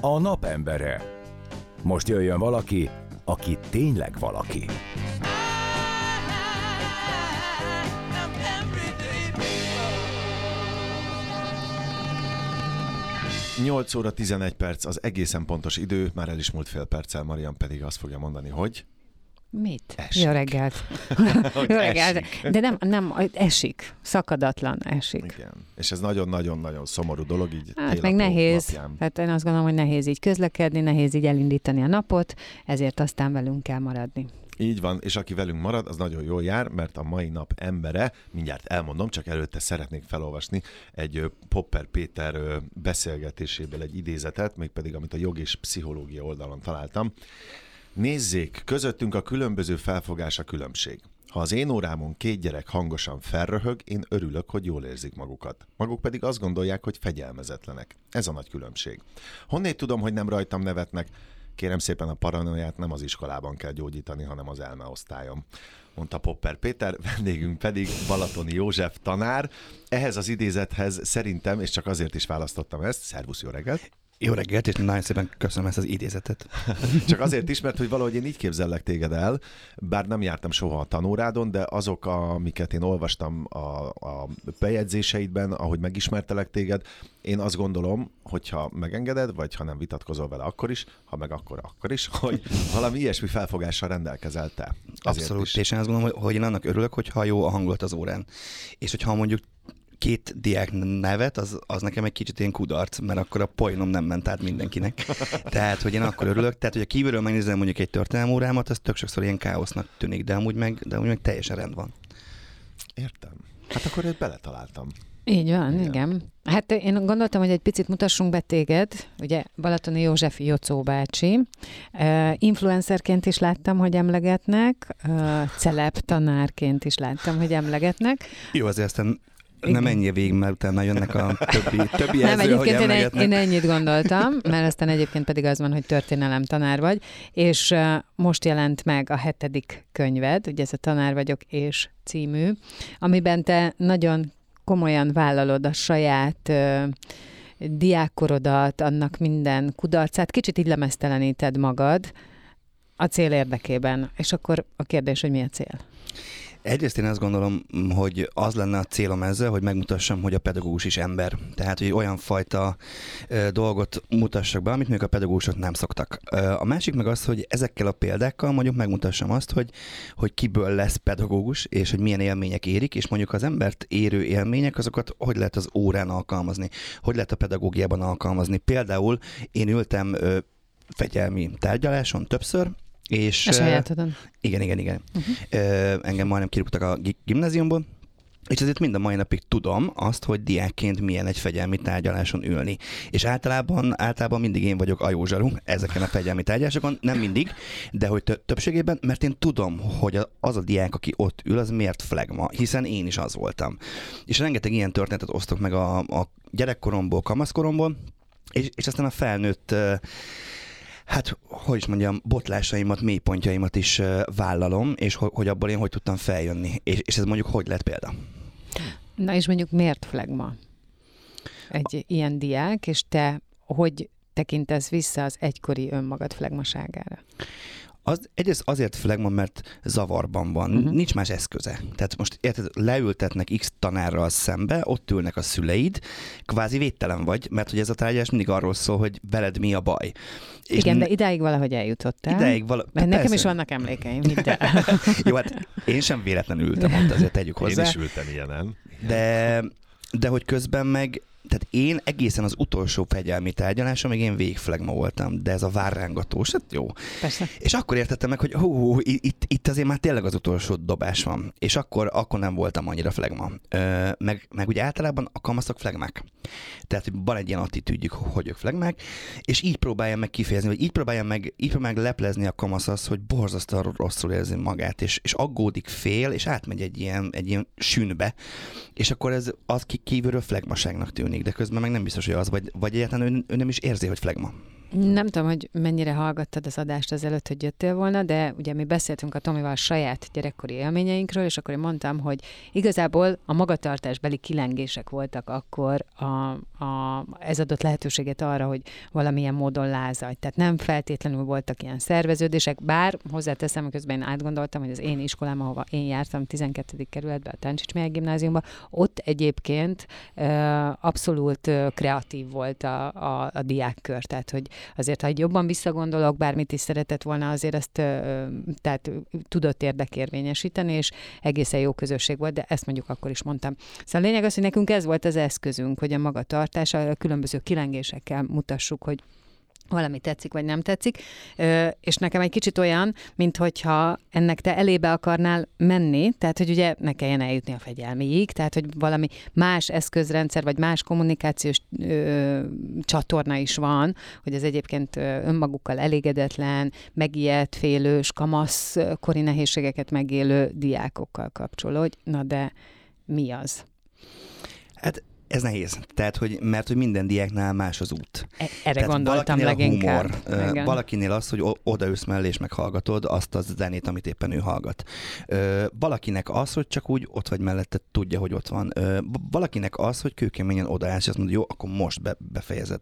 a napembere. Most jöjjön valaki, aki tényleg valaki. 8 óra 11 perc az egészen pontos idő, már el is múlt fél perccel, Marian pedig azt fogja mondani, hogy... Mit? Esik. Jó reggelt. Jó reggelt. esik. De nem, nem, esik. Szakadatlan esik. Igen. És ez nagyon-nagyon-nagyon szomorú dolog, így Hát meg nehéz. Napján. Hát én azt gondolom, hogy nehéz így közlekedni, nehéz így elindítani a napot, ezért aztán velünk kell maradni. Így van, és aki velünk marad, az nagyon jól jár, mert a mai nap embere, mindjárt elmondom, csak előtte szeretnék felolvasni egy Popper Péter beszélgetéséből egy idézetet, mégpedig amit a jog és pszichológia oldalon találtam. Nézzék, közöttünk a különböző felfogás a különbség. Ha az én órámon két gyerek hangosan felröhög, én örülök, hogy jól érzik magukat. Maguk pedig azt gondolják, hogy fegyelmezetlenek. Ez a nagy különbség. Honnét tudom, hogy nem rajtam nevetnek? Kérem szépen a paranoiát nem az iskolában kell gyógyítani, hanem az elmeosztályon mondta Popper Péter, vendégünk pedig Balatoni József tanár. Ehhez az idézethez szerintem, és csak azért is választottam ezt, szervusz, jó reggelt, Jó reggelt, és nagyon szépen köszönöm ezt az idézetet. Csak azért is, mert hogy valahogy én így képzellek téged el, bár nem jártam soha a tanórádon, de azok, amiket én olvastam a, a bejegyzéseidben, ahogy megismertelek téged, én azt gondolom, hogyha megengeded, vagy ha nem vitatkozol vele akkor is, ha meg akkor, akkor is, hogy valami ilyesmi felfogással rendelkezel te. Ezért Abszolút, is. és én azt gondolom, hogy- hogy én annak örülök, hogyha jó a hangulat az órán. És hogyha mondjuk két diák nevet, az, az nekem egy kicsit ilyen kudarc, mert akkor a poénom nem ment át mindenkinek. Tehát, hogy én akkor örülök. Tehát, hogy a kívülről megnézem mondjuk egy történelmi órámat, az tök sokszor ilyen káosznak tűnik, de amúgy meg, de amúgy meg teljesen rend van. Értem. Hát akkor őt beletaláltam. Így van, Igen. igen. Hát én gondoltam, hogy egy picit mutassunk be téged. Ugye Balatoni József Jocó bácsi. Uh, influencerként is láttam, hogy emlegetnek, uh, celeb tanárként is láttam, hogy emlegetnek. Jó, azért aztán. Nem ennyi végig, mert utána jönnek a többi, többi Nem, hogy egyébként én, egy, én ennyit gondoltam, mert aztán egyébként pedig az van, hogy történelem tanár vagy, és most jelent meg a hetedik könyved, ugye ez a Tanár vagyok és című, amiben te nagyon komolyan vállalod a saját uh, diákkorodat, annak minden kudarcát, kicsit így lemezteleníted magad a cél érdekében. És akkor a kérdés, hogy mi a cél? Egyrészt én azt gondolom, hogy az lenne a célom ezzel, hogy megmutassam, hogy a pedagógus is ember. Tehát, hogy olyan fajta dolgot mutassak be, amit még a pedagógusok nem szoktak. A másik meg az, hogy ezekkel a példákkal mondjuk megmutassam azt, hogy, hogy kiből lesz pedagógus, és hogy milyen élmények érik, és mondjuk az embert érő élmények, azokat hogy lehet az órán alkalmazni, hogy lehet a pedagógiában alkalmazni. Például én ültem fegyelmi tárgyaláson többször, és... Ö, sajátodon. igen, igen, igen. Uh-huh. Ö, engem majdnem kirúgtak a gi- gimnáziumból, és ezért mind a mai napig tudom azt, hogy diákként milyen egy fegyelmi tárgyaláson ülni. És általában, általában mindig én vagyok a józsaru ezeken a fegyelmi tárgyalásokon, nem mindig, de hogy tö- többségében, mert én tudom, hogy az a diák, aki ott ül, az miért flagma, hiszen én is az voltam. És rengeteg ilyen történetet osztok meg a, a gyerekkoromból, kamaszkoromból, és, és aztán a felnőtt ö, Hát, hogy is mondjam, botlásaimat, mélypontjaimat is vállalom, és ho- hogy abból én hogy tudtam feljönni. És, és ez mondjuk hogy lett példa? Na és mondjuk miért flagma egy ilyen diák, és te hogy tekintesz vissza az egykori önmagad flagmaságára? Az, egyrészt azért flagma, mert zavarban van, uh-huh. nincs más eszköze. Tehát most érted, leültetnek X tanárral szembe, ott ülnek a szüleid, kvázi védtelen vagy, mert hogy ez a tárgyalás mindig arról szól, hogy veled mi a baj. És Igen, de idáig valahogy eljutottál. ideig vala... Mert nekem persze. is vannak emlékeim, hidd el. Jó, hát én sem véletlenül ültem ott, azért tegyük Én hozzá. is ültem ilyenen. De, de hogy közben meg, tehát én egészen az utolsó fegyelmi tárgyaláson még én végflegma voltam, de ez a várrángatós, hát jó. Persze. És akkor értettem meg, hogy hú, hú, itt, itt azért már tényleg az utolsó dobás van. És akkor, akkor nem voltam annyira flegma. Ö, meg, meg ugye általában a kamaszok flegmák. Tehát hogy van egy ilyen attitűdjük, hogy ők flegmák, és így próbálja meg kifejezni, vagy így próbálja meg, így próbálja meg leplezni a kamasz az, hogy borzasztóan rosszul érzi magát, és, és aggódik fél, és átmegy egy ilyen, egy ilyen sűnbe, és akkor ez az kívülről flegmaságnak tűnik, de közben meg nem biztos, hogy az, vagy, vagy egyáltalán ő, ő nem is érzi, hogy flegma. Nem tudom, hogy mennyire hallgattad az adást ezelőtt, hogy jöttél volna, de ugye mi beszéltünk a Tomival saját gyerekkori élményeinkről, és akkor én mondtam, hogy igazából a magatartásbeli kilengések voltak akkor, a, a, ez adott lehetőséget arra, hogy valamilyen módon lázadj. Tehát nem feltétlenül voltak ilyen szerveződések, bár hozzáteszem, közben én átgondoltam, hogy az én iskolám, ahova én jártam, 12. kerületben, a Táncsics gimnáziumban, ott egyébként abszolút kreatív volt a, a, a diákkör, tehát hogy azért, ha egy jobban visszagondolok, bármit is szeretett volna, azért ezt tehát tudott érdekérvényesíteni, és egészen jó közösség volt, de ezt mondjuk akkor is mondtam. Szóval a lényeg az, hogy nekünk ez volt az eszközünk, hogy a magatartás, a különböző kilengésekkel mutassuk, hogy valami tetszik, vagy nem tetszik, és nekem egy kicsit olyan, mint hogyha ennek te elébe akarnál menni, tehát hogy ugye ne kelljen eljutni a fegyelmiig, tehát hogy valami más eszközrendszer, vagy más kommunikációs ö, csatorna is van, hogy ez egyébként önmagukkal elégedetlen, megijedt, félős, kamasz kori nehézségeket megélő diákokkal kapcsolódj. Na de mi az? Hát ez nehéz. Tehát, hogy, mert hogy minden diáknál más az út. E, erre Tehát gondoltam leginkább. A humor, valakinél az, hogy odaülsz mellé és meghallgatod azt a zenét, amit éppen ő hallgat. Valakinek az, hogy csak úgy ott vagy mellette, tudja, hogy ott van. Valakinek az, hogy kőkeményen odaállsz, és azt mondod, jó, akkor most be, befejezed.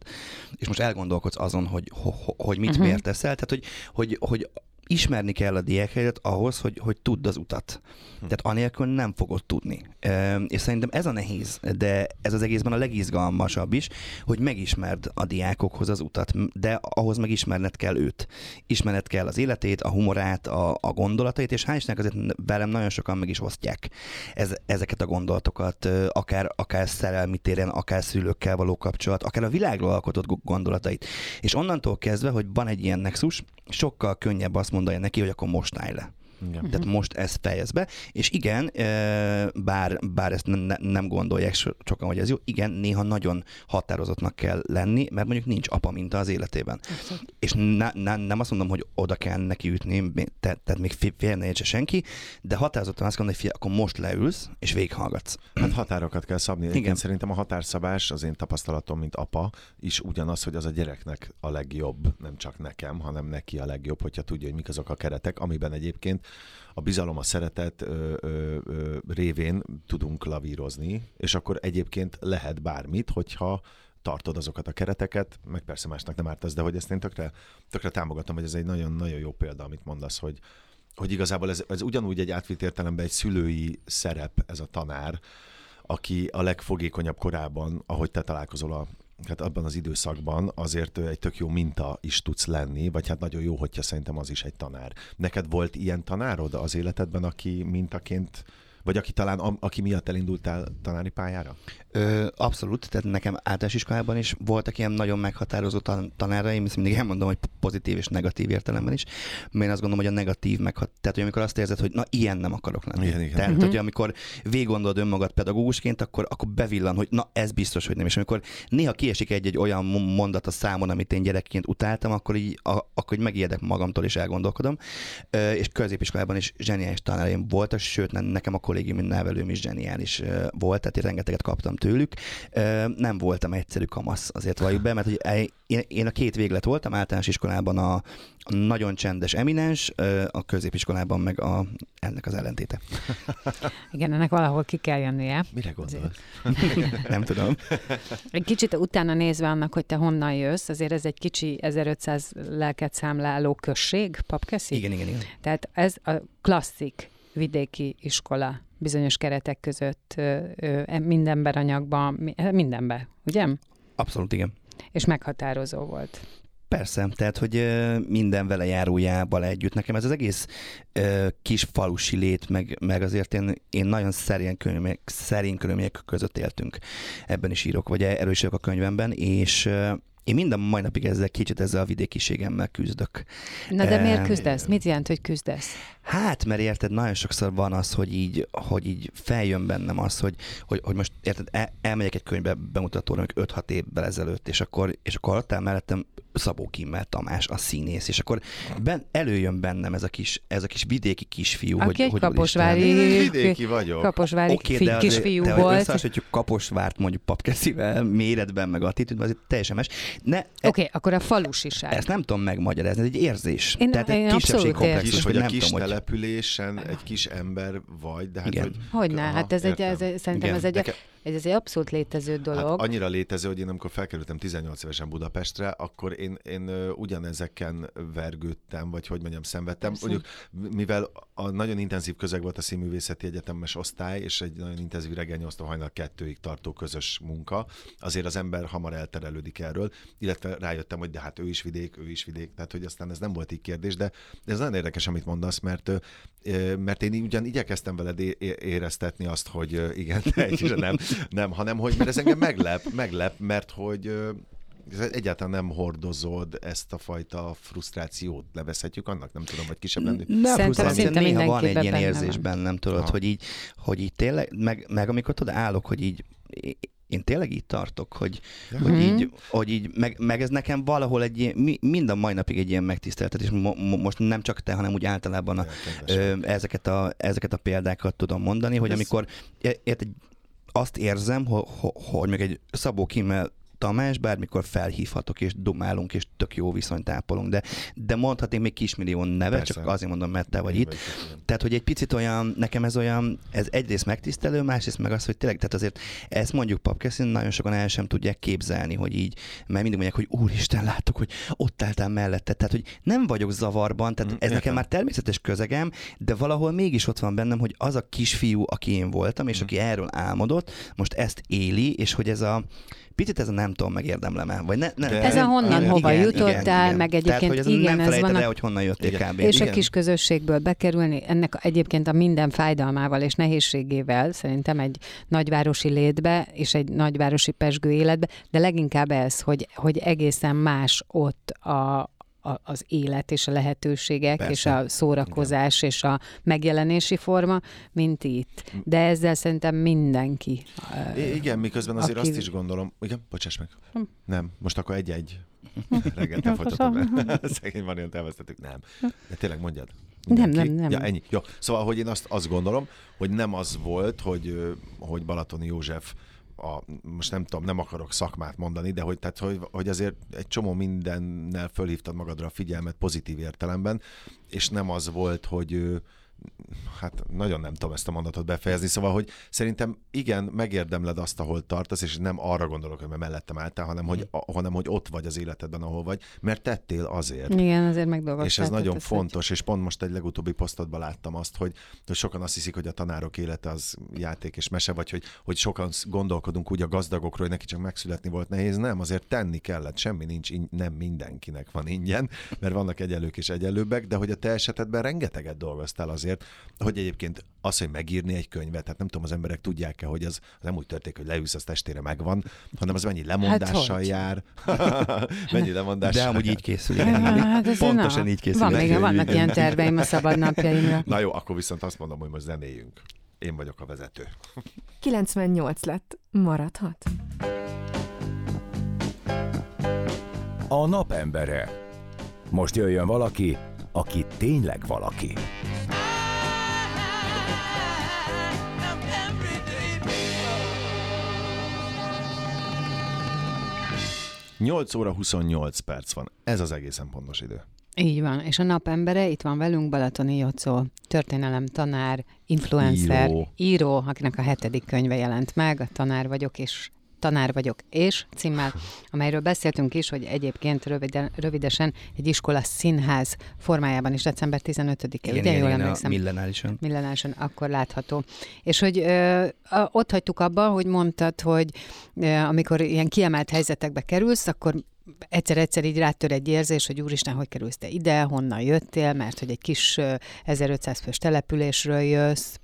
És most elgondolkodsz azon, hogy, hogy mit uh-huh. miért teszel. Tehát, hogy, hogy, hogy ismerni kell a diákhelyet ahhoz, hogy, hogy tudd az utat. Hm. Tehát anélkül nem fogod tudni. És szerintem ez a nehéz, de ez az egészben a legizgalmasabb is, hogy megismerd a diákokhoz az utat, de ahhoz megismerned kell őt. Ismerned kell az életét, a humorát, a, a gondolatait, és hál' azért velem nagyon sokan meg is osztják ez, ezeket a gondolatokat, akár, akár szerelmi téren, akár szülőkkel való kapcsolat, akár a világról alkotott gondolatait. És onnantól kezdve, hogy van egy ilyen nexus, sokkal könnyebb azt mondani neki, hogy akkor most állj le. Igen. Tehát uh-huh. most ezt fejez be, és igen, bár, bár ezt ne, nem gondolják sokan, hogy ez jó, igen, néha nagyon határozottnak kell lenni, mert mondjuk nincs apa minta az életében. Abszett. És ne, ne, nem azt mondom, hogy oda kell neki ütni, te, tehát még fél ne senki, de határozottan azt mondom, hogy fia, akkor most leülsz, és végighallgatsz. Hát határokat kell szabni. Igen. szerintem a határszabás az én tapasztalatom, mint apa, is ugyanaz, hogy az a gyereknek a legjobb, nem csak nekem, hanem neki a legjobb, hogyha tudja, hogy mik azok a keretek, amiben egyébként a bizalom, a szeretet ö, ö, ö, révén tudunk lavírozni, és akkor egyébként lehet bármit, hogyha tartod azokat a kereteket, meg persze másnak nem ártasz, de hogy ezt én tökre, tökre támogatom, hogy ez egy nagyon-nagyon jó példa, amit mondasz, hogy, hogy igazából ez, ez ugyanúgy egy átvitt értelemben egy szülői szerep, ez a tanár, aki a legfogékonyabb korában, ahogy te találkozol a hát abban az időszakban azért egy tök jó minta is tudsz lenni, vagy hát nagyon jó, hogyha szerintem az is egy tanár. Neked volt ilyen tanárod az életedben, aki mintaként vagy aki talán, a, aki miatt elindultál tanári pályára? Ö, abszolút, tehát nekem általános iskolában is voltak ilyen nagyon meghatározó tan- tanáraim, ezt mindig elmondom, hogy pozitív és negatív értelemben is, mert én azt gondolom, hogy a negatív meg, tehát hogy amikor azt érzed, hogy na ilyen nem akarok lenni. Igen, igen. Tehát, uh-huh. hogy amikor végiggondolod önmagad pedagógusként, akkor, akkor bevillan, hogy na ez biztos, hogy nem. És amikor néha kiesik egy-egy olyan mondat a számon, amit én gyerekként utáltam, akkor így, a, akkor így megijedek magamtól és elgondolkodom. Ö, és középiskolában is zseniális tanáraim voltak, sőt nekem a kollégiumi nevelőm is zseniális volt, tehát én rengeteget kaptam tőlük. Nem voltam egyszerű kamasz, azért valljuk be, mert hogy én a két véglet voltam, általános iskolában a nagyon csendes eminens, a középiskolában meg a, ennek az ellentéte. Igen, ennek valahol ki kell jönnie. Mire gondolsz? Nem tudom. Egy kicsit utána nézve annak, hogy te honnan jössz, azért ez egy kicsi 1500 lelket számláló község, Papkeszi? Igen, igen, igen. Tehát ez a klasszik vidéki iskola bizonyos keretek között, e, mindenben anyagban, mindenben, ugye? Abszolút, igen. És meghatározó volt. Persze, tehát, hogy minden vele járójával együtt. Nekem ez az egész kis falusi lét, meg, meg azért én, én nagyon szerény körülmények, szerény körülmények között éltünk. Ebben is írok, vagy erősök a könyvemben, és én minden mai napig ezzel kicsit ezzel a vidékiségemmel küzdök. Na de miért küzdesz? Mit jelent, hogy küzdesz? Hát, mert érted, nagyon sokszor van az, hogy így, hogy így feljön bennem az, hogy, hogy, hogy most érted, el, elmegyek egy könyvbe bemutatóra, 5-6 évvel ezelőtt, és akkor, és akkor ott áll mellettem Szabó Kimmel Tamás, a színész, és akkor ben, előjön bennem ez a kis, ez a kis vidéki kisfiú, Aki hogy, egy hogy kaposvári, Én vidéki vagyok. kaposvári okay, de, kisfiú de, de hogy volt. összehasonlítjuk Kaposvárt mondjuk papkeszivel, méretben, meg attitűdben, az egy teljesen más. Ne, Oké, okay, akkor a falusiság. ezt nem tudom megmagyarázni, ez egy érzés. Én- Tehát én egy abszolút kisebbségkomplexus, Kis, hogy a kis tudom, hogy településen egy kis ember vagy, de hát Igen. hogy... Hogyne, hát ez egy, ez szerintem Igen. ez egy, ez egy abszolút létező dolog. Hát annyira létező, hogy én amikor felkerültem 18 évesen Budapestre, akkor én, én ugyanezeken vergődtem, vagy hogy mondjam, szenvedtem. Persze. Mondjuk, mivel a nagyon intenzív közeg volt a színművészeti egyetemes osztály, és egy nagyon intenzív reggel 8 hajnal kettőig tartó közös munka, azért az ember hamar elterelődik erről, illetve rájöttem, hogy de hát ő is vidék, ő is vidék, tehát hogy aztán ez nem volt így kérdés, de ez nagyon érdekes, amit mondasz, mert, mert én ugyan igyekeztem veled éreztetni azt, hogy igen, egy, nem, nem, hanem hogy mert ez engem meglep, meglep, mert hogy egyáltalán nem hordozod ezt a fajta frusztrációt, nevezhetjük annak, nem tudom, vagy kisebb lenni. Nem, Szerintem szinte néha van egy ilyen érzés bennem, tudod, hogy így, hogy így tényleg, meg, meg amikor tudod, állok, hogy így én tényleg így tartok, hogy, Ja. hogy Mhm. így, hogy így meg, meg, ez nekem valahol egy ilyen, mi- mind a mai napig egy ilyen megtiszteltetés, mo, mo, most nem csak te, hanem úgy általában a, ö, ezeket, a, ezeket a példákat tudom mondani, hogy Ez- amikor é- érted, azt érzem, hogy, hogy meg egy Szabó Kimmel Tamás, bármikor felhívhatok, és dumálunk, és tök jó viszonyt ápolunk, de, de mondhatnék még kismillió nevet, Persze. csak azért mondom, mert te vagy Így itt. igen. Tehát, hogy egy picit olyan, nekem ez olyan, ez egyrészt megtisztelő, másrészt meg az, hogy tényleg, tehát azért ezt mondjuk papkeszin nagyon sokan el sem tudják képzelni, hogy így, mert mindig mondják, hogy úristen, látok, hogy ott álltál mellette, tehát, hogy nem vagyok zavarban, tehát Mm, ez nekem értem. már természetes közegem, de valahol mégis ott van bennem, hogy az a kisfiú, aki én voltam, és Mm. aki erről álmodott, most ezt éli, és hogy ez a Picit ez a nem tudom, megérdemlem-e. Vagy ne, ne, Ez a honnan, Igen, hova igen, jutottál, meg Tehát, egyébként hogy ez igen, nem ez van a el, hogy honnan jöttél Igen. kb. És a Igen. kis közösségből bekerülni, ennek egyébként a minden fájdalmával és nehézségével szerintem egy nagyvárosi létbe és egy nagyvárosi pesgő életbe, de leginkább ez, hogy, hogy egészen más ott a, a, az élet és a lehetőségek Persze. és a szórakozás és a megjelenési forma, mint itt. De ezzel szerintem mindenki. Igen, miközben azért aki- azt is gondolom, igen, bocsáss meg. Hm. Nem, most akkor egy-egy. Reggel te folytatod le. Szegény Mariant elvesztettük. Nem. De tényleg mondjad. Nem, Mindenki? nem, nem. Ja, ennyi. Jó. Szóval, hogy én azt, azt gondolom, hogy nem az volt, hogy, hogy Balatoni József a, most nem tudom, nem akarok szakmát mondani, de hogy, tehát, hogy, hogy azért egy csomó mindennel fölhívtad magadra a figyelmet pozitív értelemben, és nem az volt, hogy hát nagyon nem tudom ezt a mondatot befejezni, szóval, hogy szerintem igen, megérdemled azt, ahol tartasz, és nem arra gondolok, hogy mert mellettem álltál, hanem hogy, a, hanem hogy ott vagy az életedben, ahol vagy, mert tettél azért. Igen, azért megdolgoztál. És ez nagyon ezt, fontos, és pont most egy legutóbbi posztodban láttam azt, hogy, hogy sokan azt hiszik, hogy a tanárok élete az játék és mese, vagy hogy, hogy sokan gondolkodunk úgy a gazdagokról, hogy neki csak megszületni volt nehéz. Nem, azért tenni kellett, semmi nincs, in- nem mindenkinek van ingyen, mert vannak egyelők és egyelőbbek, de hogy a te esetedben rengeteget dolgoztál azért, hogy egyébként az, hogy megírni egy könyvet, tehát nem tudom, az emberek tudják-e, hogy az, az nem úgy történik, hogy leülsz, az testére megvan, hanem az mennyi lemondással hogy? jár, mennyi lemondással De amúgy így készül. Hát, hát Pontosan na, így készül. Van még, vannak ilyen terveim a szabad napjaimra. Na jó, akkor viszont azt mondom, hogy most zenéjünk. Én vagyok a vezető. 98 lett. Maradhat? A napembere. Most jöjjön valaki, aki tényleg valaki. 8 óra 28 perc van. Ez az egészen pontos idő. Így van, és a napembere itt van velünk Balatoni Jocó, történelem tanár, influencer, Író. író. akinek a hetedik könyve jelent meg, a tanár vagyok és tanár vagyok és címmel, amelyről beszéltünk is, hogy egyébként röviden, rövidesen egy iskola színház formájában is december 15-e, Igen, ugye igen, jól igen, emlékszem? millenálison. Millenáson akkor látható. És hogy ö, ott hagytuk abba, hogy mondtad, hogy ö, amikor ilyen kiemelt helyzetekbe kerülsz, akkor egyszer-egyszer így rátör egy érzés, hogy úristen, hogy kerülsz te ide, honnan jöttél, mert hogy egy kis ö, 1500 fős településről jössz,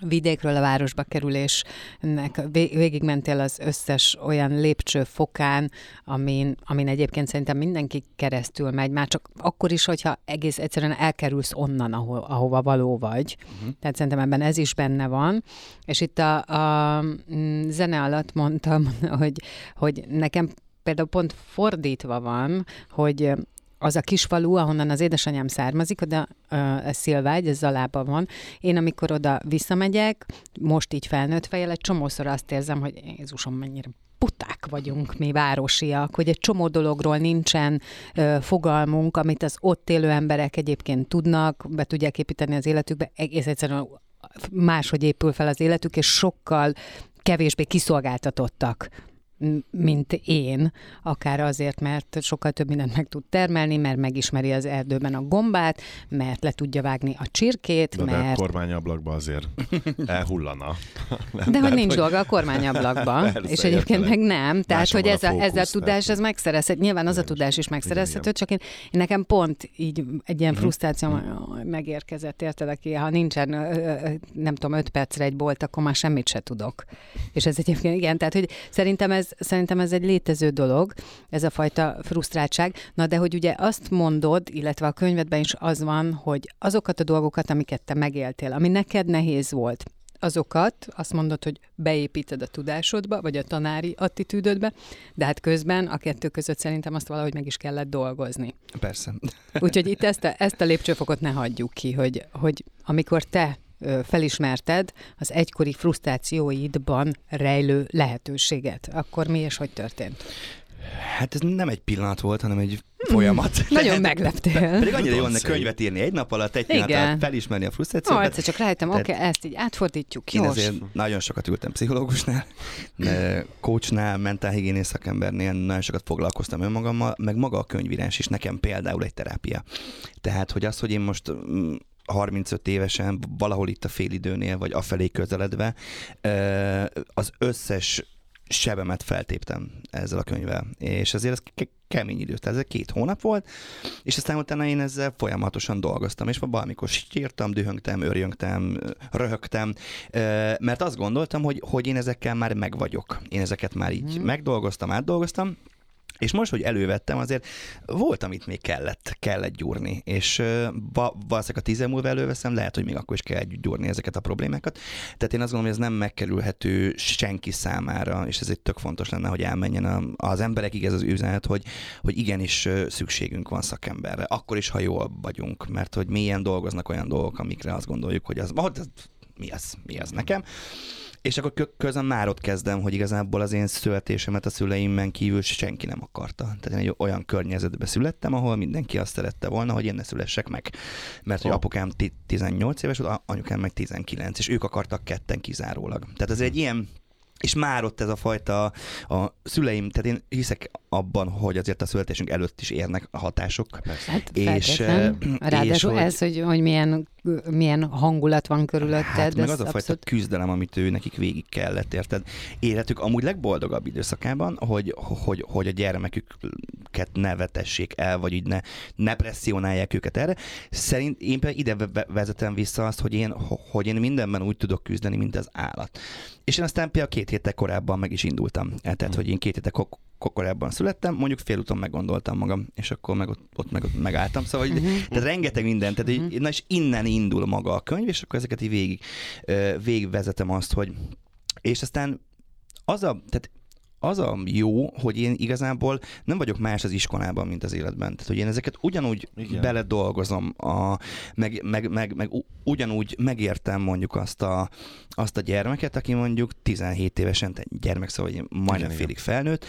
vidékről a városba kerülésnek vé- végigmentél az összes olyan lépcső fokán, amin, amin egyébként szerintem mindenki keresztül megy, már csak akkor is, hogyha egész egyszerűen elkerülsz onnan, ahol, ahova való vagy. Uh-huh. Tehát szerintem ebben ez is benne van. És itt a, a mm, zene alatt mondtam, hogy, hogy nekem például pont fordítva van, hogy az a kis falu, ahonnan az édesanyám származik, oda uh, ez Szilvágy, ez Zalában van. Én amikor oda visszamegyek, most így felnőtt fejjel, egy csomószor azt érzem, hogy Jézusom, mennyire puták vagyunk mi városiak, hogy egy csomó dologról nincsen ö, fogalmunk, amit az ott élő emberek egyébként tudnak, be tudják építeni az életükbe, egész egyszerűen máshogy épül fel az életük, és sokkal kevésbé kiszolgáltatottak mint én, akár azért, mert sokkal több mindent meg tud termelni, mert megismeri az erdőben a gombát, mert le tudja vágni a csirkét, De, mert... de a kormányablakba azért elhullana. Nem, de hogy nincs hogy... dolga a kormányablakban, és egyébként meg nem. Tehát, hogy ez a, a ez a tudás, ez megszerezhető. Nyilván az a tudás is megszerezhető, csak én, én nekem pont így egy ilyen mhm. frusztráció mm. megérkezett, érted, aki ha nincsen, nem tudom, öt percre egy bolt, akkor már semmit se tudok. És ez egyébként, igen, tehát, hogy szerintem ez ez, szerintem ez egy létező dolog, ez a fajta frusztráltság. Na de hogy ugye azt mondod, illetve a könyvedben is az van, hogy azokat a dolgokat, amiket te megéltél, ami neked nehéz volt, azokat azt mondod, hogy beépíted a tudásodba, vagy a tanári attitűdödbe, de hát közben a kettő között szerintem azt valahogy meg is kellett dolgozni. Persze. Úgyhogy itt ezt a, ezt a lépcsőfokot ne hagyjuk ki, hogy, hogy amikor te felismerted az egykori frusztrációidban rejlő lehetőséget. Akkor mi és hogy történt? Hát ez nem egy pillanat volt, hanem egy folyamat. Mm, nagyon megleptél. Pedig annyira jó lenne könyvet írni egy nap alatt, egy pillanat alatt felismerni a frusztrációt. Ó, egyszer csak rájöttem, oké, okay, ezt így átfordítjuk. Én ezért nagyon sokat ültem pszichológusnál, coachnál, mentálhigiénész szakembernél, nagyon sokat foglalkoztam önmagammal, meg maga a könyvírás is nekem például egy terápia. Tehát, hogy az, hogy én most mm, 35 évesen, valahol itt a félidőnél, vagy afelé közeledve, az összes sebemet feltéptem ezzel a könyvvel. És azért ez ke- kemény idő, tehát ez két hónap volt, és aztán utána én ezzel folyamatosan dolgoztam, és valamikor sírtam, dühöngtem, örjöngtem, röhögtem, mert azt gondoltam, hogy, hogy én ezekkel már meg vagyok. Én ezeket már így hmm. megdolgoztam, átdolgoztam, és most, hogy elővettem, azért volt, amit még kellett, kellett gyúrni, és va, valószínűleg a tíz múlva előveszem, lehet, hogy még akkor is kell gyúrni ezeket a problémákat. Tehát én azt gondolom, hogy ez nem megkerülhető senki számára, és ez egy tök fontos lenne, hogy elmenjen az emberekig ez az üzenet, hogy, hogy igenis szükségünk van szakemberre, akkor is, ha jól vagyunk, mert hogy milyen dolgoznak olyan dolgok, amikre azt gondoljuk, hogy az, oh, mi az, mi az nekem. És akkor közben már ott kezdem, hogy igazából az én születésemet a szüleimmen kívül senki nem akarta. Tehát én egy olyan környezetbe születtem, ahol mindenki azt szerette volna, hogy én ne szülessek meg. Mert hogy apukám 18 éves volt, anyukám meg 19, és ők akartak ketten kizárólag. Tehát ez egy ilyen és már ott ez a fajta a szüleim, tehát én hiszek abban, hogy azért a születésünk előtt is érnek a hatások. Hát és, Ráadásul és hogy, ez, hogy, hogy milyen, milyen hangulat van körülötted. Hát meg az abszolút... a fajta küzdelem, amit ő nekik végig kellett, érted? Életük amúgy legboldogabb időszakában, hogy, hogy, hogy a gyermeküket ne vetessék el, vagy így ne, ne presszionálják őket erre. Szerint én például ide vezetem vissza azt, hogy én, hogy én mindenben úgy tudok küzdeni, mint az állat. És én aztán például két héttel korábban meg is indultam. Tehát, hmm. hogy én két héttel korábban születtem, mondjuk félúton meggondoltam magam, és akkor meg ott, ott meg ott megálltam. Szóval, uh-huh. tehát rengeteg minden, tehát uh-huh. na és innen indul maga a könyv, és akkor ezeket így végig, végigvezetem azt, hogy és aztán az a, tehát az a jó, hogy én igazából nem vagyok más az iskolában, mint az életben. Tehát, hogy én ezeket ugyanúgy Igen. beledolgozom, a, meg, meg, meg, meg ugyanúgy megértem mondjuk azt a, azt a gyermeket, aki mondjuk 17 évesen gyermek, szóval hogy majdnem Igen, félig felnőtt,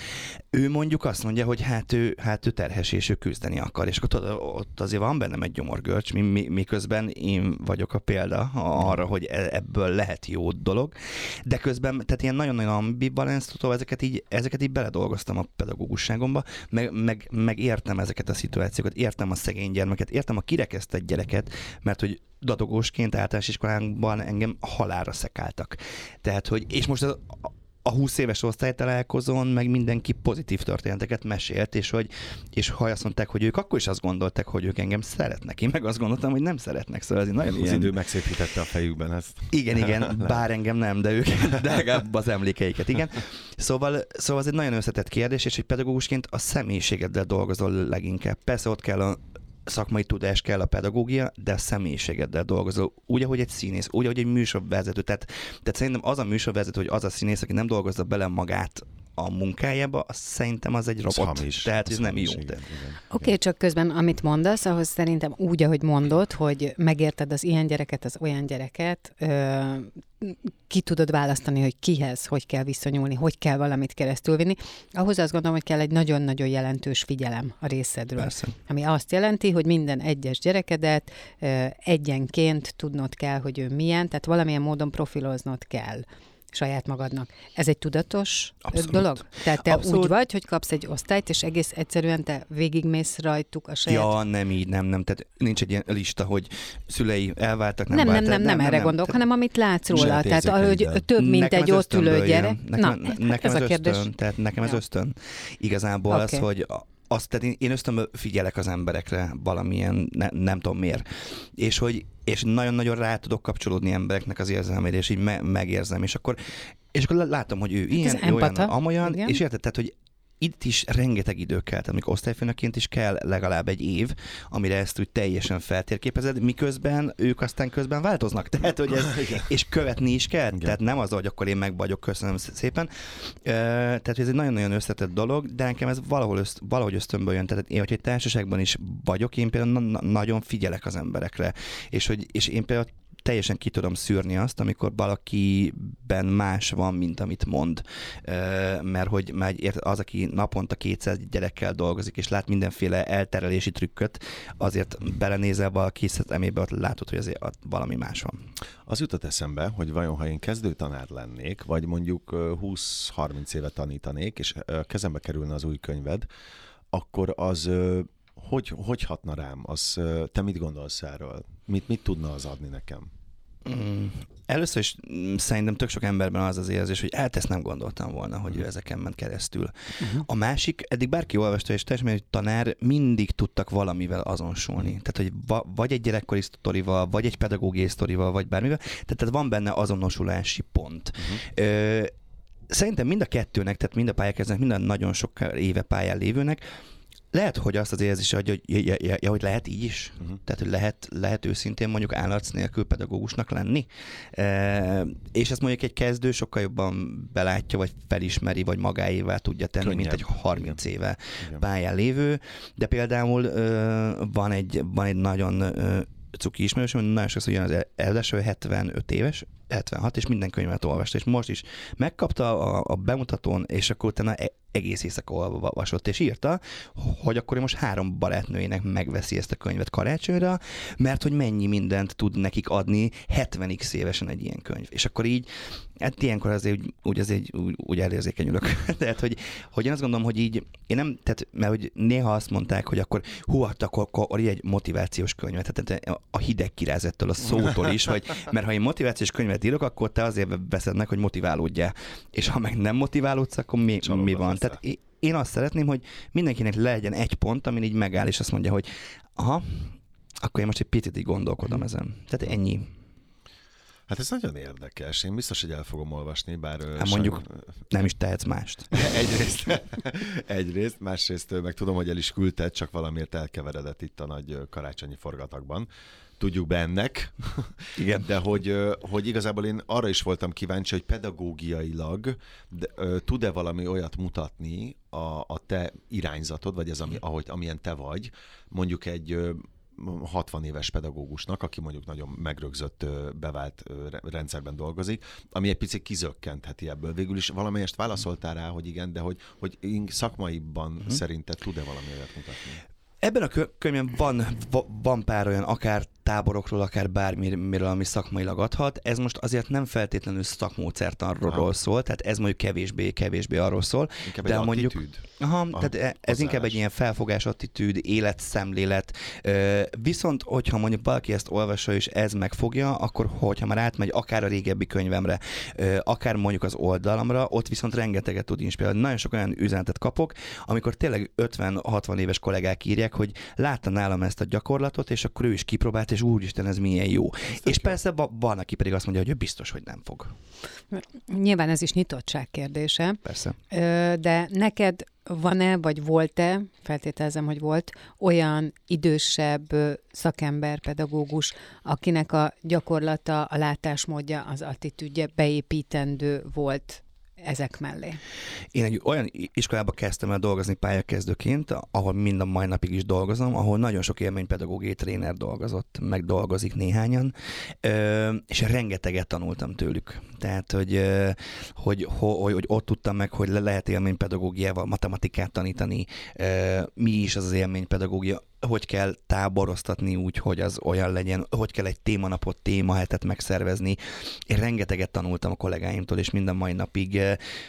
ő mondjuk azt mondja, hogy hát ő, hát ő terhes és ő küzdeni akar, és akkor ott azért van bennem egy gyomorgörcs, miközben én vagyok a példa arra, hogy e, ebből lehet jó dolog, de közben, tehát ilyen nagyon-nagyon ambivalens, ezeket így ezeket így beledolgoztam a pedagógusságomba, meg, meg, meg értem ezeket a szituációkat, értem a szegény gyermeket, értem a kirekesztett gyereket, mert hogy dadogósként általános iskolánkban engem halára szekáltak. Tehát, hogy, és most az, a 20 éves osztálytalálkozón meg mindenki pozitív történeteket mesélt, és hogy és ha azt mondták, hogy ők akkor is azt gondolták, hogy ők engem szeretnek. Én meg azt gondoltam, hogy nem szeretnek. Szóval ez nagyon az ilyen... idő megszépítette a fejükben ezt. Igen, igen, bár engem nem, de ők, de legalább az emlékeiket, igen. Szóval, szóval ez egy nagyon összetett kérdés, és egy pedagógusként a személyiségeddel dolgozol leginkább. Persze ott kell a szakmai tudás kell a pedagógia, de a személyiségeddel dolgozol. Úgy, ahogy egy színész, úgy, ahogy egy műsorvezető. Tehát, tehát szerintem az a műsorvezető, hogy az a színész, aki nem dolgozza bele magát a munkájába, az szerintem az egy robot. hamis. Tehát ez nem hamis, jó. De... igen, Oké, okay, csak közben, amit mondasz, ahhoz szerintem úgy, ahogy mondod, hogy megérted az ilyen gyereket, az olyan gyereket, ö, ki tudod választani, hogy kihez, hogy kell viszonyulni, hogy kell valamit keresztülvinni. Ahhoz azt gondolom, hogy kell egy nagyon-nagyon jelentős figyelem a részedről. Persze. Ami azt jelenti, hogy minden egyes gyerekedet ö, egyenként tudnod kell, hogy ő milyen, tehát valamilyen módon profiloznod kell saját magadnak. Ez egy tudatos Abszolút. dolog? Tehát te Abszolút. úgy vagy, hogy kapsz egy osztályt, és egész egyszerűen te végigmész rajtuk a saját... Ja, nem így, nem, nem. Tehát nincs egy ilyen lista, hogy szülei elváltak, nem nem, nem, váltak. nem, nem, erre gondolok, Tehát- hanem amit látsz róla. Tehát, hogy több, mint Nekem egy ez ott ülő gyerek. Nekem, Na, nekem ez ez a kérdés. ösztön, tehát nekem ez Ja. ösztön. Igazából Oké. az, hogy azt, tehát én, én ösztönből figyelek az emberekre valamilyen, ne, nem tudom miért. És hogy és nagyon-nagyon rá tudok kapcsolódni embereknek az érzelmére, és így me, megérzem, és akkor, és akkor látom, hogy ő ilyen, ez ő olyan, amolyan, Igen. és érted, tehát, hogy itt is rengeteg idő kell, tehát amikor osztályfőnökként is kell legalább egy év, amire ezt úgy teljesen feltérképezed, miközben ők aztán közben változnak. Tehát, hogy ez, és követni is kell. Igen. Tehát nem az, hogy akkor én meg vagyok, köszönöm szépen. Tehát ez egy nagyon-nagyon összetett dolog, de nekem ez valahol öszt, valahogy ösztönből jön. Tehát én, hogy egy társaságban is vagyok, én például na- nagyon figyelek az emberekre. És, hogy, és én például teljesen ki tudom szűrni azt, amikor valakiben más van, mint amit mond. Mert hogy az, aki naponta 200 gyerekkel dolgozik, és lát mindenféle elterelési trükköt, azért belenézel valaki szemébe, ott látod, hogy azért valami más van. Az jutott eszembe, hogy vajon ha én kezdőtanár lennék, vagy mondjuk ö, 20-30 éve tanítanék, és kezembe kerülne az új könyved, akkor az hogy, hogy hatna rám? Az, te mit gondolsz erről? Mit, mit tudna az adni nekem? Mm. Először is mm, szerintem tök sok emberben az az érzés, hogy hát ezt nem gondoltam volna, hogy ő ezeken ment keresztül. Uh-huh. A másik, eddig bárki olvasta, és teljesen hogy tanár mindig tudtak valamivel azonosulni. Tehát, hogy va, vagy egy gyerekkori sztorival, vagy egy pedagógiai sztorival, vagy bármivel. Tehát, tehát van benne azonosulási pont. Uh-huh. Ö, szerintem mind a kettőnek, tehát mind a pályakezdőnek, mind a nagyon sok éve pályán lévőnek, lehet, hogy azt az érzés, hogy, hogy, ja, ja, ja, hogy lehet így is. Uh-huh. Tehát, hogy lehet, lehet őszintén mondjuk állarc nélkül pedagógusnak lenni. E, és ezt mondjuk egy kezdő sokkal jobban belátja, vagy felismeri, vagy magáévá tudja tenni, mint Könnyebb. egy 30 éve Igen. pályán lévő. De például ö, van, egy, van egy nagyon ö, cuki ismerősöm, nagyon sokszor jön az első 75 éves, 76, és minden könyvet olvasta, és most is megkapta a, a bemutatón, és akkor utána e- egész éjszaka olvasott, és írta, hogy akkor most három barátnőjének megveszi ezt a könyvet karácsonyra, mert hogy mennyi mindent tud nekik adni 70x évesen egy ilyen könyv. És akkor így, hát ilyenkor azért úgy, úgy, azért úgy, úgy elérzékenyülök. tehát, hogy, hogy én azt gondolom, hogy így, én nem, tehát, mert hogy néha azt mondták, hogy akkor hú, hát akkor, akkor egy motivációs könyvet, tehát a hideg kirázettől a szótól is, hogy, mert ha én motivációs könyvet írok, akkor te azért veszed meg, hogy motiválódjál. És ha meg nem motiválódsz, akkor mi, Csalódott mi van? leszel. Tehát én- én azt szeretném, hogy mindenkinek legyen egy pont, amin így megáll, és azt mondja, hogy aha, akkor én most egy picit így gondolkodom ezen. Tehát ennyi. Hát ez nagyon érdekes. Én biztos, hogy el fogom olvasni, bár... Hát mondjuk- sajn- Nem is tehetsz mást. Egyrészt, egyrészt, másrészt meg tudom, hogy el is küldted, csak valamiért elkeveredett itt a nagy karácsonyi forgatagban. Tudjuk be ennek, Igen. de hogy, hogy igazából én arra is voltam kíváncsi, hogy pedagógiailag de, ö, tud-e valami olyat mutatni a, a te irányzatod, vagy ez, ami, ahogy, amilyen te vagy, mondjuk egy 60 éves pedagógusnak, aki mondjuk nagyon megrögzött, bevált rendszerben dolgozik, ami egy picit kizökkentheti ebből. Végül is valamelyest válaszoltál rá, hogy igen, de hogy, hogy szakmaiban uh-huh. szerinted tud-e valami olyat mutatni? Ebben a kö- könyvben van, va- van pár olyan, akár táborokról, akár bármiről, ami szakmailag adhat. Ez most azért nem feltétlenül szakmódszertanról szól, tehát ez mondjuk kevésbé, kevésbé arról szól. Inkább De egy mondjuk- attitűd? Aha, A tehát e- ez hozzáállás. inkább egy ilyen felfogás, attitűd, életszemlélet. Viszont, hogyha mondjuk valaki ezt olvassa és ez megfogja, akkor hogyha már átmegy akár a régebbi könyvemre, akár mondjuk az oldalamra, ott viszont rengeteget tud inspirálni. Nagyon sok olyan üzenetet kapok, amikor tényleg 50-60 éves kollégák írják, hogy látta nálam ezt a gyakorlatot, és akkor ő is kipróbált, és úristen, ez milyen jó. És persze va- van, aki pedig azt mondja, hogy ő biztos, hogy nem fog. Nyilván ez is nyitottság kérdése, Persze. De neked van-e, vagy volt-e, feltételezem, hogy volt, olyan idősebb szakember, pedagógus, akinek a gyakorlata, a látásmódja, az attitűdje beépítendő volt ezek mellé? Én egy olyan iskolába kezdtem el dolgozni pályakezdőként, ahol mind a mai napig is dolgozom, ahol nagyon sok élménypedagógiai tréner dolgozott, meg dolgozik néhányan, és rengeteget tanultam tőlük. Tehát, hogy, hogy, hogy, hogy ott tudtam meg, hogy le lehet élménypedagógiával matematikát tanítani, mi is az az élménypedagógia, hogy kell táboroztatni úgy, hogy az olyan legyen, hogy kell egy témanapot, témahetet megszervezni. Én rengeteget tanultam a kollégáimtól, és minden mai napig.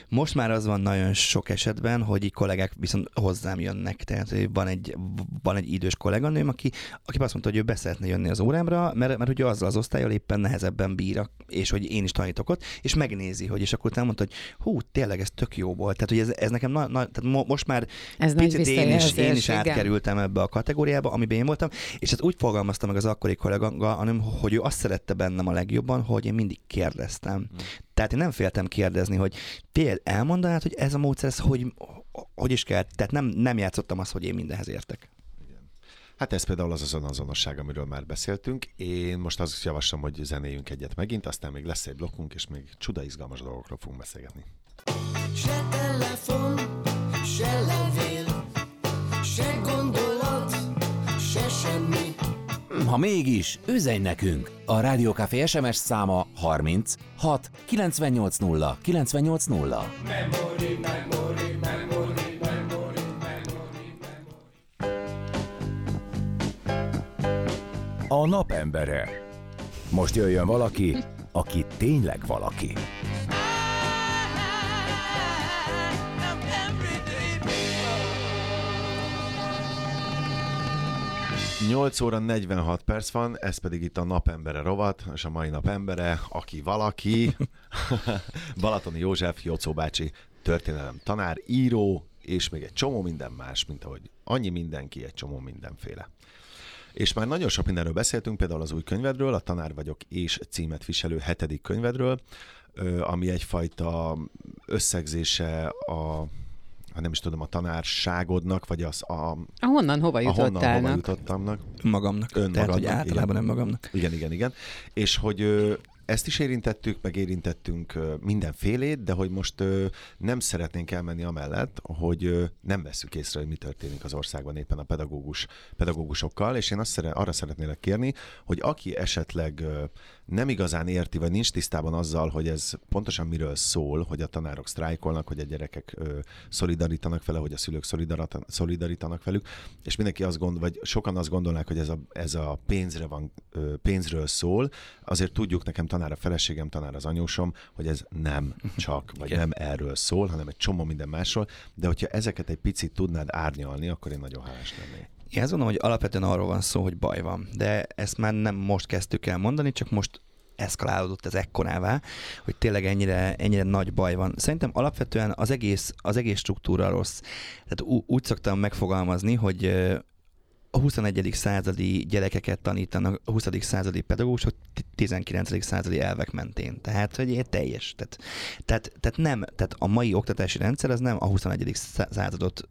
Most már az van nagyon sok esetben, hogy így kollégák viszont hozzám jönnek. Tehát van egy, van egy idős kolléganőm, aki, aki azt mondta, hogy ő be szeretne jönni az órámra, mert, mert hogy azzal az osztályjal éppen nehezebben bír, és hogy én is tanítok ott, és megnézi, hogy és akkor utána mondta, hogy hú, tényleg ez tök jó volt. Tehát, hogy ez, ez nekem na, na, tehát mo, most már ez picit én is, én is átkerültem ebbe a kategóriába, kategóriába, amiben én voltam, és hát úgy fogalmazta meg az akkori kollega, hanem, hogy ő azt szerette bennem a legjobban, hogy én mindig kérdeztem. Hmm. Tehát én nem féltem kérdezni, hogy például elmondanád, hogy ez a módszer, ez hogy, hogy is kell. Tehát nem, nem játszottam azt, hogy én mindenhez értek. Hát ez például az azon azonosság, amiről már beszéltünk. Én most azt javaslom, hogy zenéjünk egyet megint, aztán még lesz egy blokkunk, és még csuda izgalmas dolgokról fogunk beszélgetni. Se telefon, se levél, se gondolat, se semmi. Ha mégis, üzenj nekünk! A Rádiókafé SMS száma 30 6 98 0 98 0. Memory, memory, memory, memory, memory, A napembere. Most jöjjön valaki, aki tényleg valaki. 8 óra 46 perc van, ez pedig itt a napembere rovat, és a mai napembere, aki valaki, Balatoni József, Jocó bácsi, történelem tanár, író, és még egy csomó minden más, mint ahogy annyi mindenki, egy csomó mindenféle. És már nagyon sok mindenről beszéltünk, például az új könyvedről, a Tanár vagyok és címet viselő hetedik könyvedről, ami egyfajta összegzése a hát nem is tudom, a tanárságodnak, vagy az a... A honnan hova jutottálnak. A honnan hova jutottamnak. Magamnak. Önmagadnak. Tehát, hogy általában igen. nem magamnak. Igen, igen, igen. És hogy ezt is érintettük, meg érintettünk mindenfélét, de hogy most nem szeretnénk elmenni amellett, hogy nem veszük észre, hogy mi történik az országban éppen a pedagógus, pedagógusokkal, és én azt szere, arra szeretnélek kérni, hogy aki esetleg nem igazán érti, vagy nincs tisztában azzal, hogy ez pontosan miről szól, hogy a tanárok sztrájkolnak, hogy a gyerekek ö, szolidarítanak vele, hogy a szülők szolidarítanak velük, és mindenki azt gondol, vagy sokan azt gondolnák, hogy ez a, ez a pénzre van, ö, pénzről szól, azért tudjuk, nekem tanár a feleségem, tanár az anyósom, hogy ez nem csak, vagy nem erről szól, hanem egy csomó minden másról, de hogyha ezeket egy picit tudnád árnyalni, akkor én nagyon hálás lennék. Én azt gondolom, hogy alapvetően arról van szó, hogy baj van. De ezt már nem most kezdtük el mondani, csak most eszkalálódott ez ekkorává, hogy tényleg ennyire, ennyire nagy baj van. Szerintem alapvetően az egész, az egész struktúra rossz. Tehát úgy szoktam megfogalmazni, hogy a 21. századi gyerekeket tanítanak a 20. századi pedagógusok 19. századi elvek mentén. Tehát, hogy teljes. Tehát, tehát, tehát, nem, tehát a mai oktatási rendszer az nem a 21. századot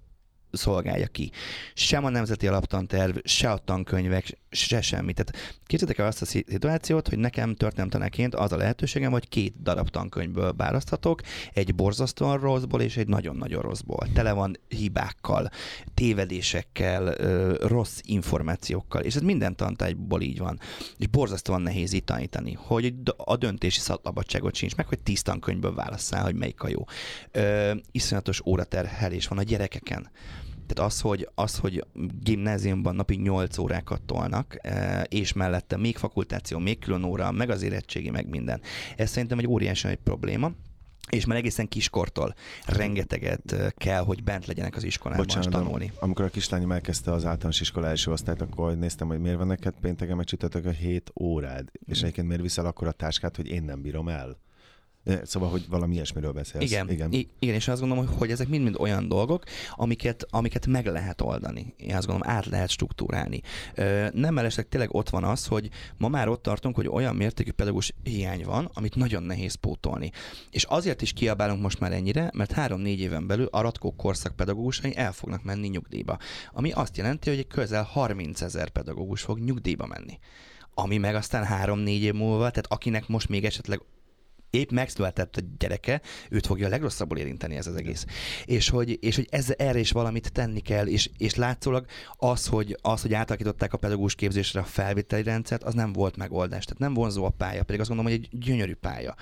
szolgálja ki. Sem a nemzeti alaptanterv, se a tankönyvek, se semmi. Tehát képzeljétek el azt a szituációt, hogy nekem történelemtanáként az a lehetőségem, hogy két darab tankönyvből választhatok, egy borzasztóan rosszból és egy nagyon-nagyon rosszból. Tele van hibákkal, tévedésekkel, rossz információkkal, és ez minden tantárgyból így van. És borzasztóan nehéz itt tanítani, hogy a döntési szabadságot sincs meg, hogy tíz tankönyvből válasszál, hogy melyik a jó. Ö, iszonyatos óraterhelés van a gyerekeken. Tehát az, hogy, az, hogy gimnáziumban napi 8 órákat tolnak, e, és mellette még fakultáció, még külön óra, meg az érettségi, meg minden. Ez szerintem egy óriási egy probléma és már egészen kiskortól rengeteget e, kell, hogy bent legyenek az iskolában Bocsánat, tanulni. Amikor a kislányom elkezdte az általános iskola első osztályt, akkor néztem, hogy miért van neked pénteken meg a 7 órád, mm. és egyébként miért viszel akkor a táskát, hogy én nem bírom el? Szóval, hogy valami ilyesmiről beszélsz. Igen, igen. I- igen és azt gondolom, hogy ezek mind-mind olyan dolgok, amiket, amiket meg lehet oldani. Én azt gondolom, át lehet struktúrálni. Nem mellesleg tényleg ott van az, hogy ma már ott tartunk, hogy olyan mértékű pedagógus hiány van, amit nagyon nehéz pótolni. És azért is kiabálunk most már ennyire, mert három-négy éven belül a Ratkó korszak pedagógusai el fognak menni nyugdíjba. Ami azt jelenti, hogy közel 30 ezer pedagógus fog nyugdíjba menni ami meg aztán három-négy év múlva, tehát akinek most még esetleg épp megszületett a gyereke, őt fogja a legrosszabbul érinteni ez az egész. És hogy, és hogy ez, erre is valamit tenni kell, és, és látszólag az hogy, az, hogy átalakították a pedagógus képzésre a felvételi rendszert, az nem volt megoldás. Tehát nem vonzó a pálya, pedig azt gondolom, hogy egy gyönyörű pálya.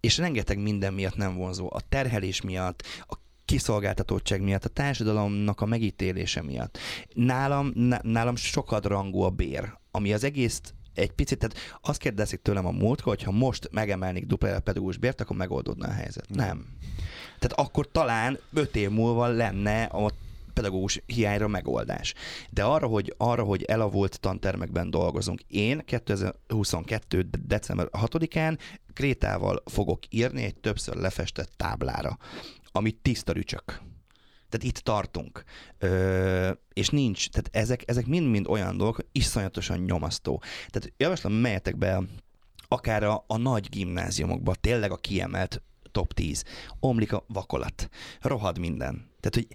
És rengeteg minden miatt nem vonzó. A terhelés miatt, a kiszolgáltatottság miatt, a társadalomnak a megítélése miatt. Nálam, nálam sokat rangú a bér, ami az egész egy picit, tehát azt kérdezik tőlem a múltkor, hogy ha most megemelnék dupla a pedagógus bért, akkor megoldódna a helyzet. Nem. Tehát akkor talán öt év múlva lenne a pedagógus hiányra megoldás. De arra, hogy, arra, hogy elavult tantermekben dolgozunk, én 2022. december 6-án Krétával fogok írni egy többször lefestett táblára, ami tiszta rücsök. Tehát itt tartunk. Ö, és nincs, tehát ezek, ezek mind-mind olyan dolgok, iszonyatosan nyomasztó. Tehát javaslom, melyetek be akár a, a nagy gimnáziumokba, tényleg a kiemelt top 10. Omlik a vakolat. Rohad minden. Tehát, hogy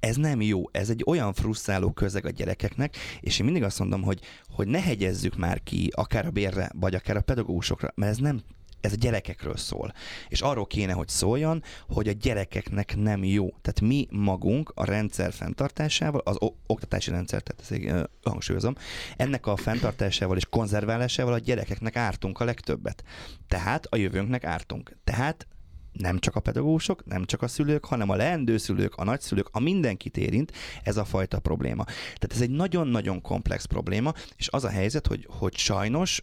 ez nem jó, ez egy olyan frusztráló közeg a gyerekeknek, és én mindig azt mondom, hogy, hogy ne hegyezzük már ki akár a bérre, vagy akár a pedagógusokra, mert ez nem ez a gyerekekről szól. És arról kéne, hogy szóljon, hogy a gyerekeknek nem jó. Tehát mi magunk a rendszer fenntartásával, az oktatási rendszer, tehát ezt hangsúlyozom, ennek a fenntartásával és konzerválásával a gyerekeknek ártunk a legtöbbet. Tehát a jövőnknek ártunk. Tehát nem csak a pedagógusok, nem csak a szülők, hanem a leendő szülők, a nagyszülők, a mindenkit érint ez a fajta probléma. Tehát ez egy nagyon-nagyon komplex probléma, és az a helyzet, hogy, hogy sajnos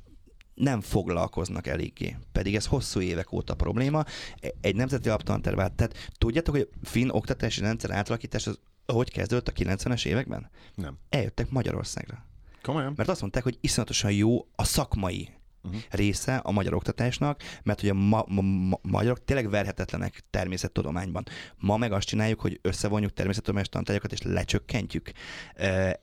nem foglalkoznak eléggé. Pedig ez hosszú évek óta probléma. Egy nemzeti alaptantervát, tehát tudjátok, hogy finn oktatási rendszer átalakítás az hogy kezdődött a 90-es években? Nem. Eljöttek Magyarországra. Komolyan? Mert azt mondták, hogy iszonyatosan jó a szakmai uh-huh. része a magyar oktatásnak, mert hogy a ma- ma- magyarok tényleg verhetetlenek természettudományban. Ma meg azt csináljuk, hogy összevonjuk természettudományos tantárgyakat és lecsökkentjük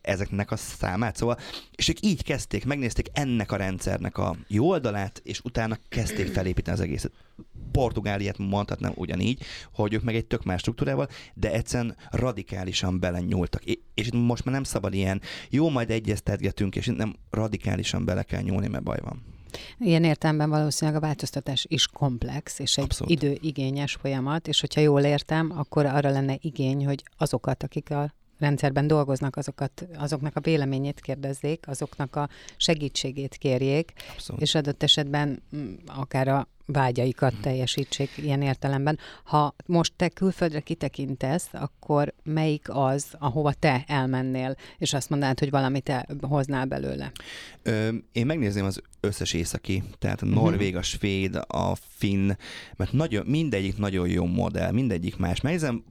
ezeknek a számát. Szóval, és ők így kezdték, megnézték ennek a rendszernek a jó oldalát, és utána kezdték felépíteni az egészet. Portugáliát mondhatnám ugyanígy, hogy ők meg egy tök más struktúrával, de egyszerűen radikálisan belenyúltak. És most már nem szabad ilyen, jó, majd egyeztetgetünk, és nem radikálisan bele kell nyúlni, mert baj van. Ilyen értelemben valószínűleg a változtatás is komplex, és egy Abszolút. időigényes folyamat, és hogyha jól értem, akkor arra lenne igény, hogy azokat, akik a rendszerben dolgoznak, azokat, azoknak a véleményét kérdezzék, azoknak a segítségét kérjék, Abszolút. és adott esetben mm, akár a vágyaikat teljesítsék ilyen értelemben. Ha most te külföldre kitekintesz, akkor melyik az, ahova te elmennél, és azt mondanád, hogy valamit te hoznál belőle? Ö, én megnézném az összes északi, tehát a norvég, a svéd, a finn, mert nagyon, mindegyik nagyon jó modell, mindegyik más. Megnézem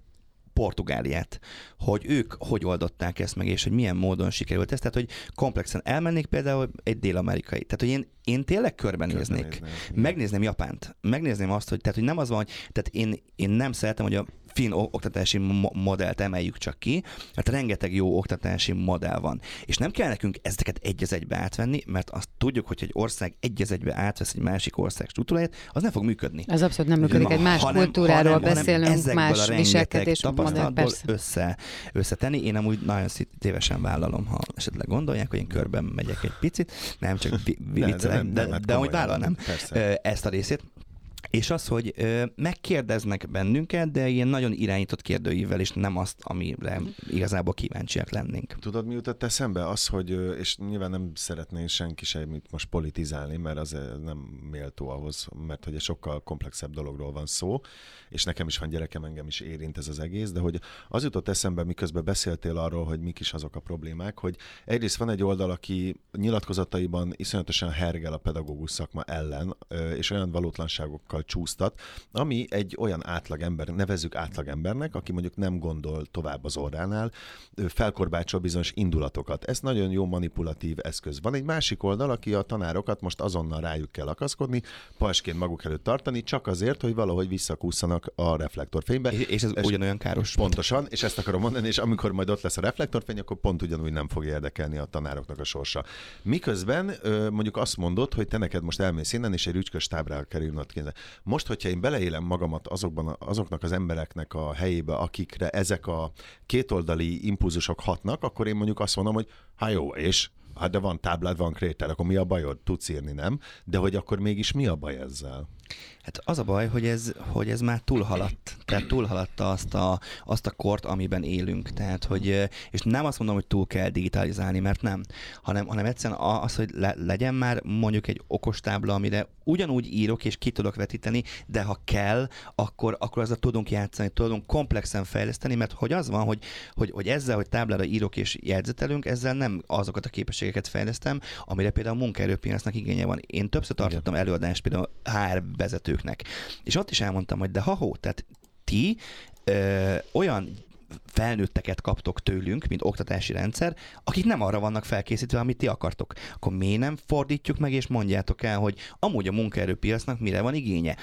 Portugáliát, hogy ők hogy oldották ezt meg, és hogy milyen módon sikerült ez. Tehát, hogy komplexen elmennék például egy dél-amerikai. Tehát, hogy én, én tényleg körbenéznék. Megnézném Japánt. Megnézném azt, hogy, tehát, hogy nem az van, hogy tehát én, én nem szeretem, hogy a finn oktatási modellt emeljük csak ki, mert rengeteg jó oktatási modell van. És nem kell nekünk ezeket egy az egybe átvenni, mert azt tudjuk, hogy egy ország egy az egybe átvesz egy másik ország struktúráját, az nem fog működni. Ez abszolút nem működik, egy más hanem, kultúráról hanem, beszélünk, hanem más viselkedés modell, össze, összetenni. Én amúgy nagyon tévesen vállalom, ha esetleg gondolják, hogy én körben megyek egy picit, nem csak viccelem, de, de, de, de, de, de amúgy vállalnám ezt a részét. És az, hogy ö, megkérdeznek bennünket, de ilyen nagyon irányított kérdőivel, és nem azt, amire igazából kíváncsiak lennénk. Tudod, mi jutott eszembe? Az, hogy, és nyilván nem szeretné senki semmit most politizálni, mert az nem méltó ahhoz, mert hogy egy sokkal komplexebb dologról van szó, és nekem is van gyerekem, engem is érint ez az egész, de hogy az jutott eszembe, miközben beszéltél arról, hogy mik is azok a problémák, hogy egyrészt van egy oldal, aki nyilatkozataiban iszonyatosan hergel a pedagógus szakma ellen, és olyan valótlanságokkal csúsztat, ami egy olyan átlagember, nevezzük átlagembernek, aki mondjuk nem gondol tovább az orránál, felkorbácsol bizonyos indulatokat. Ez nagyon jó manipulatív eszköz. Van egy másik oldal, aki a tanárokat most azonnal rájuk kell akaszkodni, pasként maguk előtt tartani, csak azért, hogy valahogy visszakúszanak a reflektorfénybe. És, és ez és ugyanolyan káros. Pontosan, és ezt akarom mondani, és amikor majd ott lesz a reflektorfény, akkor pont ugyanúgy nem fog érdekelni a tanároknak a sorsa. Miközben mondjuk azt mondod, hogy te neked most elmész innen, és egy rücskös tábrára kerülnöd kéne. Most, hogyha én beleélem magamat azokban, azoknak az embereknek a helyébe, akikre ezek a kétoldali impulzusok hatnak, akkor én mondjuk azt mondom, hogy hát jó, és Hát de van táblád, van kréter, akkor mi a bajod? Tudsz írni, nem? De hogy akkor mégis mi a baj ezzel? Hát az a baj, hogy ez, hogy ez már túlhaladt. Tehát túlhaladta azt a, azt a kort, amiben élünk. Tehát, hogy, és nem azt mondom, hogy túl kell digitalizálni, mert nem, hanem, hanem egyszerűen az, hogy le, legyen már mondjuk egy okostábla, amire ugyanúgy írok és ki tudok vetíteni, de ha kell, akkor, akkor azzal tudunk játszani, tudunk komplexen fejleszteni, mert hogy az van, hogy, hogy, hogy ezzel, hogy táblára írok és jegyzetelünk, ezzel nem azokat a képességeket fejlesztem, amire például a munkaerőpiacnak igénye van. Én többször tartottam előadást például HR vezetőknek, és ott is elmondtam, hogy de ha-hó, tehát ti ö, olyan felnőtteket kaptok tőlünk, mint oktatási rendszer, akik nem arra vannak felkészítve, amit ti akartok. Akkor miért nem fordítjuk meg, és mondjátok el, hogy amúgy a munkaerőpiacnak mire van igénye.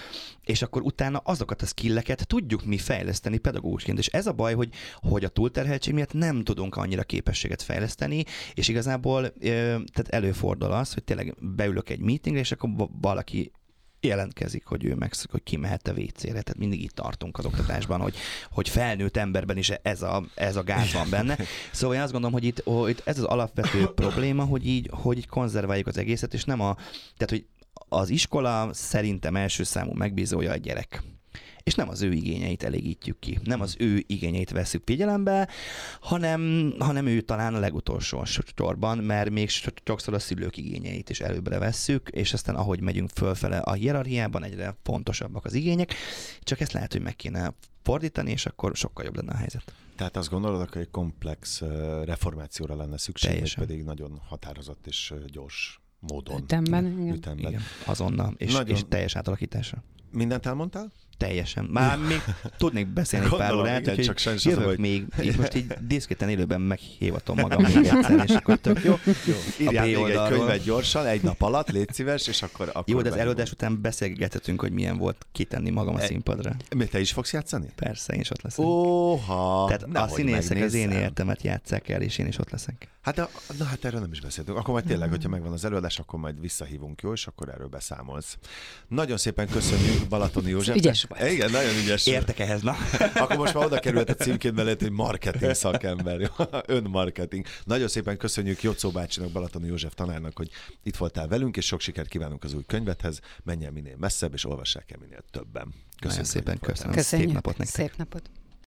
És akkor utána azokat a skilleket tudjuk mi fejleszteni pedagógusként. És ez a baj, hogy, hogy a túlterheltség miatt nem tudunk annyira képességet fejleszteni, és igazából tehát előfordul az, hogy tényleg beülök egy meetingre, és akkor valaki jelentkezik, hogy ő meg, hogy ki mehet a WC-re. Tehát mindig itt tartunk az oktatásban, hogy, hogy felnőtt emberben is ez a, ez a gáz van benne. Szóval én azt gondolom, hogy itt, hogy ez az alapvető probléma, hogy így, hogy így konzerváljuk az egészet, és nem a, tehát hogy az iskola szerintem első számú megbízója a gyerek és nem az ő igényeit elégítjük ki. Nem az ő igényeit veszük figyelembe, hanem, hanem ő talán a legutolsó sorban, mert még sokszor a szülők igényeit is előbbre vesszük, és aztán ahogy megyünk fölfele a hierarchiában, egyre fontosabbak az igények, csak ezt lehet, hogy meg kéne fordítani, és akkor sokkal jobb lenne a helyzet. Tehát azt gondolod, hogy egy komplex reformációra lenne szükség, Teljesen. pedig nagyon határozott és gyors módon. Ütemben. Ütemben. igen. Azonnal, és, Nagyon... és teljes átalakításra. Mindent elmondtál? Teljesen. Már még tudnék beszélni egy pár órát, igen, csak sajnos jövök hogy... még, így most így diszkéten élőben meghívatom magam még egyszer, és akkor tök jó. jó. Írjál még egy könyvet gyorsan, egy nap alatt, légy szíves, és akkor... akkor jó, de az előadás után beszélgethetünk, hogy milyen volt kitenni magam a e, színpadra. Mi, te is fogsz játszani? Persze, én is ott leszek. Óha! Tehát a színészek az én értemet játszák el, és én is ott leszek. Hát, de, na hát erről nem is beszéltünk. Akkor majd tényleg, hogyha megvan az előadás, akkor majd visszahívunk, jó, és akkor erről beszámolsz. Nagyon szépen köszönjük Balatoni József. Ügyes vagy. Igen, nagyon ügyes. Értek ehhez, na. akkor most már oda került a címként mellett, hogy marketing szakember, jó? önmarketing. Nagyon szépen köszönjük Jocó bácsinak, Balatoni József tanárnak, hogy itt voltál velünk, és sok sikert kívánunk az új könyvethez. Menjen minél messzebb, és olvassák el minél többen. Köszönjük szépen, köszönöm. Köszönjük. Szép napot nektek. Szép napot.